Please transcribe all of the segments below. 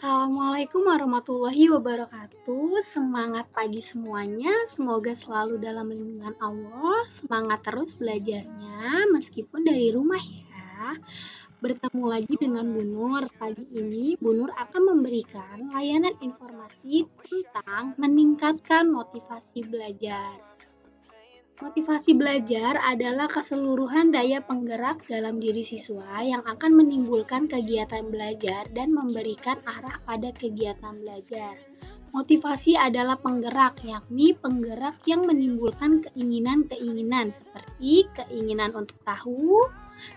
Assalamualaikum warahmatullahi wabarakatuh. Semangat pagi semuanya. Semoga selalu dalam lindungan Allah. Semangat terus belajarnya meskipun dari rumah ya. Bertemu lagi dengan Bu Nur. Pagi ini Bu Nur akan memberikan layanan informasi tentang meningkatkan motivasi belajar. Motivasi belajar adalah keseluruhan daya penggerak dalam diri siswa yang akan menimbulkan kegiatan belajar dan memberikan arah pada kegiatan belajar. Motivasi adalah penggerak, yakni penggerak yang menimbulkan keinginan-keinginan seperti keinginan untuk tahu,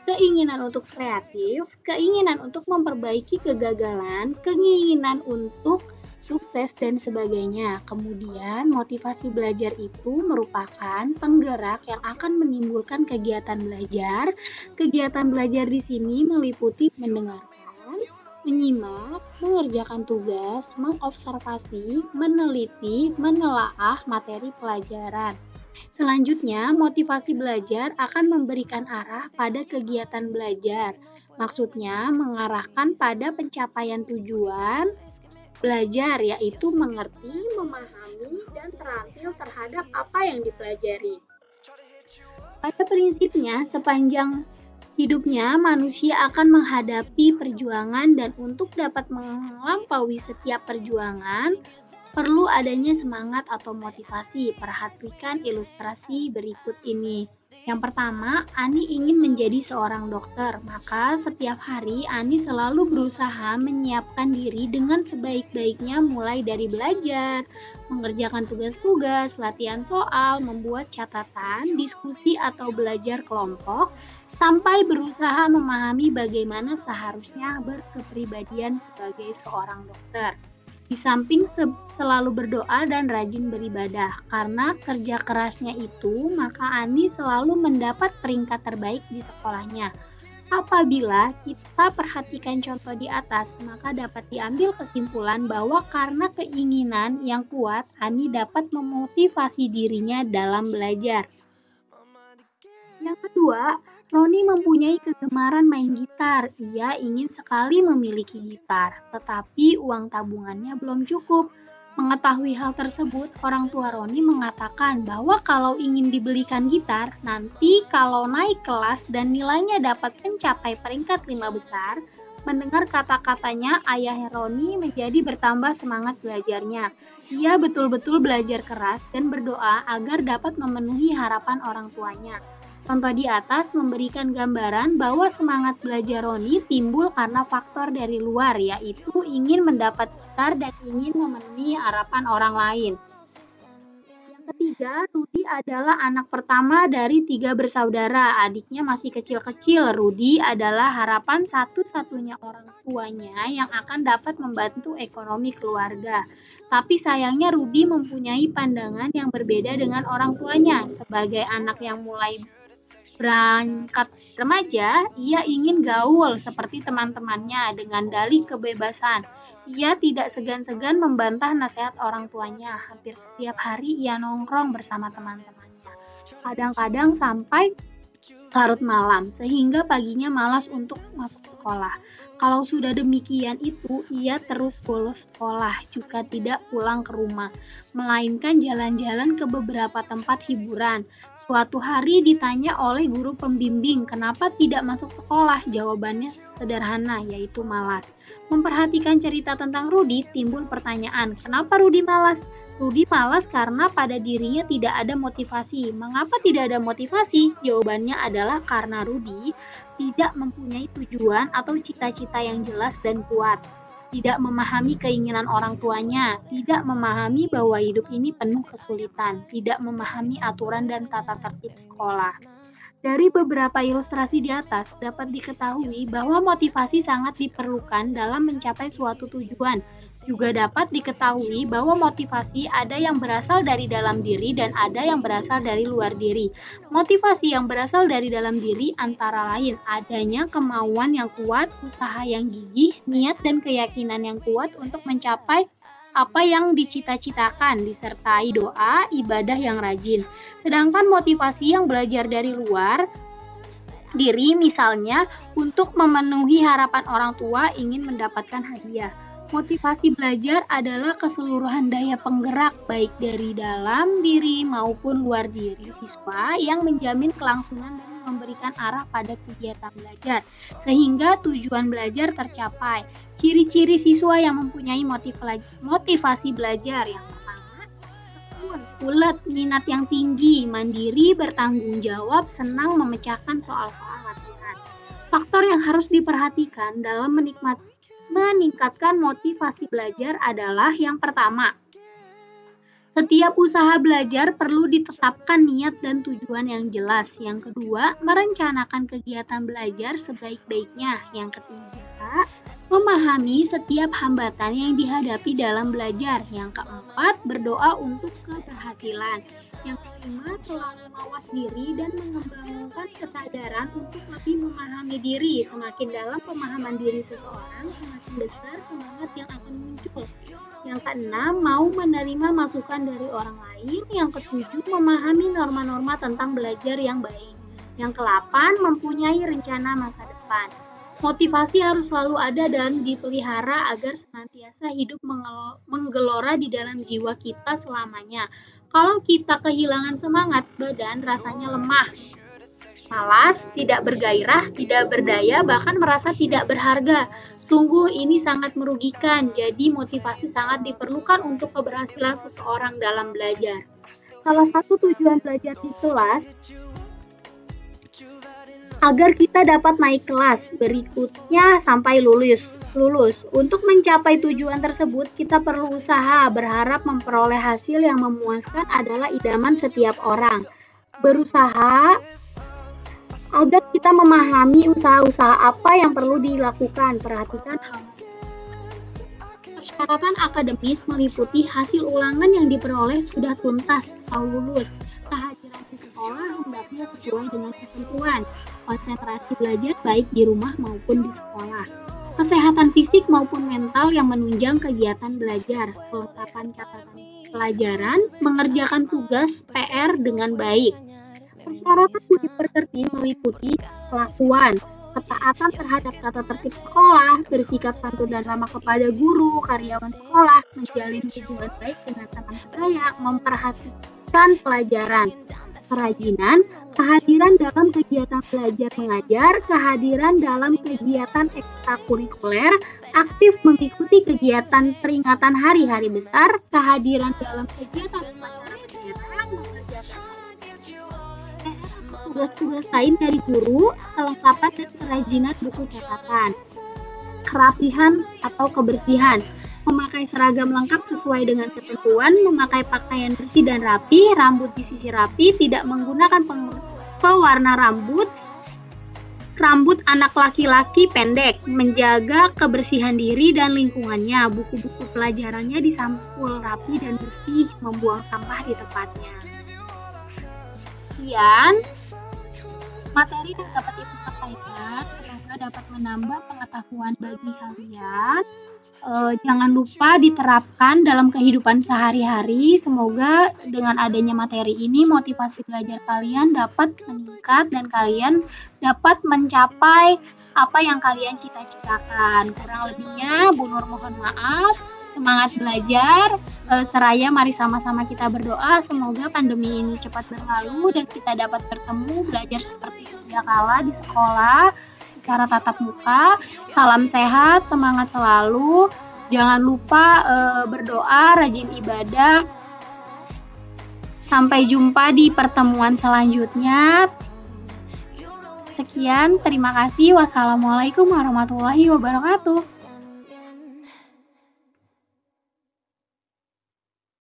keinginan untuk kreatif, keinginan untuk memperbaiki kegagalan, keinginan untuk sukses, dan sebagainya. Kemudian, motivasi belajar itu merupakan penggerak yang akan menimbulkan kegiatan belajar. Kegiatan belajar di sini meliputi mendengarkan, menyimak, mengerjakan tugas, mengobservasi, meneliti, menelaah materi pelajaran. Selanjutnya, motivasi belajar akan memberikan arah pada kegiatan belajar. Maksudnya, mengarahkan pada pencapaian tujuan, Belajar yaitu mengerti, memahami, dan terampil terhadap apa yang dipelajari. Pada prinsipnya, sepanjang hidupnya manusia akan menghadapi perjuangan dan untuk dapat melampaui setiap perjuangan, perlu adanya semangat atau motivasi. Perhatikan ilustrasi berikut ini. Yang pertama, Ani ingin menjadi seorang dokter, maka setiap hari Ani selalu berusaha menyiapkan diri dengan sebaik-baiknya mulai dari belajar, mengerjakan tugas-tugas, latihan soal, membuat catatan, diskusi atau belajar kelompok, sampai berusaha memahami bagaimana seharusnya berkepribadian sebagai seorang dokter. Di samping selalu berdoa dan rajin beribadah, karena kerja kerasnya itu, maka Ani selalu mendapat peringkat terbaik di sekolahnya. Apabila kita perhatikan contoh di atas, maka dapat diambil kesimpulan bahwa karena keinginan yang kuat, Ani dapat memotivasi dirinya dalam belajar. Yang kedua, Roni mempunyai kegemaran main gitar. Ia ingin sekali memiliki gitar, tetapi uang tabungannya belum cukup. Mengetahui hal tersebut, orang tua Roni mengatakan bahwa kalau ingin dibelikan gitar, nanti kalau naik kelas dan nilainya dapat mencapai peringkat lima besar, mendengar kata-katanya ayah Roni menjadi bertambah semangat belajarnya. Ia betul-betul belajar keras dan berdoa agar dapat memenuhi harapan orang tuanya. Contoh di atas memberikan gambaran bahwa semangat belajar Roni timbul karena faktor dari luar, yaitu ingin mendapat gitar dan ingin memenuhi harapan orang lain. Ketiga, Rudi adalah anak pertama dari tiga bersaudara. Adiknya masih kecil-kecil. Rudi adalah harapan satu-satunya orang tuanya yang akan dapat membantu ekonomi keluarga. Tapi sayangnya Rudi mempunyai pandangan yang berbeda dengan orang tuanya. Sebagai anak yang mulai berangkat remaja, ia ingin gaul seperti teman-temannya dengan dalih kebebasan. Ia tidak segan-segan membantah nasihat orang tuanya. Hampir setiap hari ia nongkrong bersama teman-temannya. Kadang-kadang sampai larut malam, sehingga paginya malas untuk masuk sekolah. Kalau sudah demikian itu, ia terus bolos sekolah, juga tidak pulang ke rumah, melainkan jalan-jalan ke beberapa tempat hiburan. Suatu hari ditanya oleh guru pembimbing, kenapa tidak masuk sekolah? Jawabannya sederhana, yaitu malas. Memperhatikan cerita tentang Rudi, timbul pertanyaan, kenapa Rudi malas? Rudi malas karena pada dirinya tidak ada motivasi. Mengapa tidak ada motivasi? Jawabannya adalah karena Rudi tidak mempunyai tujuan atau cita-cita yang jelas dan kuat. Tidak memahami keinginan orang tuanya, tidak memahami bahwa hidup ini penuh kesulitan, tidak memahami aturan dan tata tertib sekolah. Dari beberapa ilustrasi di atas dapat diketahui bahwa motivasi sangat diperlukan dalam mencapai suatu tujuan, juga dapat diketahui bahwa motivasi ada yang berasal dari dalam diri dan ada yang berasal dari luar diri. Motivasi yang berasal dari dalam diri antara lain adanya kemauan yang kuat, usaha yang gigih, niat dan keyakinan yang kuat untuk mencapai apa yang dicita-citakan disertai doa, ibadah yang rajin. Sedangkan motivasi yang belajar dari luar diri misalnya untuk memenuhi harapan orang tua ingin mendapatkan hadiah Motivasi belajar adalah keseluruhan daya penggerak baik dari dalam diri maupun luar diri siswa yang menjamin kelangsungan dan memberikan arah pada kegiatan belajar sehingga tujuan belajar tercapai. Ciri-ciri siswa yang mempunyai motivasi belajar yang ulet, minat yang tinggi, mandiri, bertanggung jawab, senang memecahkan soal-soal latihan. Faktor yang harus diperhatikan dalam menikmati meningkatkan motivasi belajar adalah yang pertama, setiap usaha belajar perlu ditetapkan niat dan tujuan yang jelas. Yang kedua, merencanakan kegiatan belajar sebaik-baiknya. Yang ketiga, memahami setiap hambatan yang dihadapi dalam belajar. Yang keempat, berdoa untuk keberhasilan. Yang kelima, selalu mawas diri dan mengembangkan kesadaran untuk lebih memahami diri. Semakin dalam pemahaman diri seseorang, semakin besar semangat yang akan muncul. Yang keenam, mau menerima masukan dari orang lain. Yang ketujuh, memahami norma-norma tentang belajar yang baik. Yang kelapan, mempunyai rencana masa depan. Motivasi harus selalu ada dan dipelihara agar senantiasa hidup menggelora di dalam jiwa kita selamanya. Kalau kita kehilangan semangat, badan rasanya lemah, malas, tidak bergairah, tidak berdaya, bahkan merasa tidak berharga. Sungguh ini sangat merugikan, jadi motivasi sangat diperlukan untuk keberhasilan seseorang dalam belajar. Salah satu tujuan belajar di kelas agar kita dapat naik kelas berikutnya sampai lulus. Lulus. Untuk mencapai tujuan tersebut, kita perlu usaha, berharap memperoleh hasil yang memuaskan adalah idaman setiap orang. Berusaha agar kita memahami usaha-usaha apa yang perlu dilakukan. Perhatikan Persyaratan akademis meliputi hasil ulangan yang diperoleh sudah tuntas atau lulus. Kehadiran di sekolah hendaknya sesuai dengan ketentuan. Konsentrasi belajar baik di rumah maupun di sekolah. Kesehatan fisik maupun mental yang menunjang kegiatan belajar. Kelengkapan catatan pelajaran, mengerjakan tugas PR dengan baik Persyaratan budi pekerti meliputi kelakuan, ketaatan terhadap tata tertib sekolah, bersikap santun dan ramah kepada guru, karyawan sekolah, menjalin hubungan baik dengan teman sebaya, memperhatikan pelajaran, kerajinan, kehadiran dalam kegiatan belajar mengajar, kehadiran dalam kegiatan ekstrakurikuler, aktif mengikuti kegiatan peringatan hari-hari besar, kehadiran dalam kegiatan tugas-tugas lain dari guru, kelengkapan dan kerajinan buku catatan, kerapihan atau kebersihan, memakai seragam lengkap sesuai dengan ketentuan, memakai pakaian bersih dan rapi, rambut disisir rapi, tidak menggunakan pewarna rambut, rambut anak laki-laki pendek, menjaga kebersihan diri dan lingkungannya, buku-buku pelajarannya disampul rapi dan bersih, membuang sampah di tempatnya. Sekian. Materi yang dapat Ibu sampaikan dapat menambah pengetahuan bagi kalian. E, jangan lupa diterapkan dalam kehidupan sehari-hari. Semoga dengan adanya materi ini motivasi belajar kalian dapat meningkat dan kalian dapat mencapai apa yang kalian cita-citakan. Kurang lebihnya Bu Nur mohon maaf semangat belajar. Uh, seraya mari sama-sama kita berdoa semoga pandemi ini cepat berlalu dan kita dapat bertemu belajar seperti sedia kala di sekolah secara tatap muka. Salam sehat, semangat selalu. Jangan lupa uh, berdoa, rajin ibadah. Sampai jumpa di pertemuan selanjutnya. Sekian, terima kasih. Wassalamualaikum warahmatullahi wabarakatuh.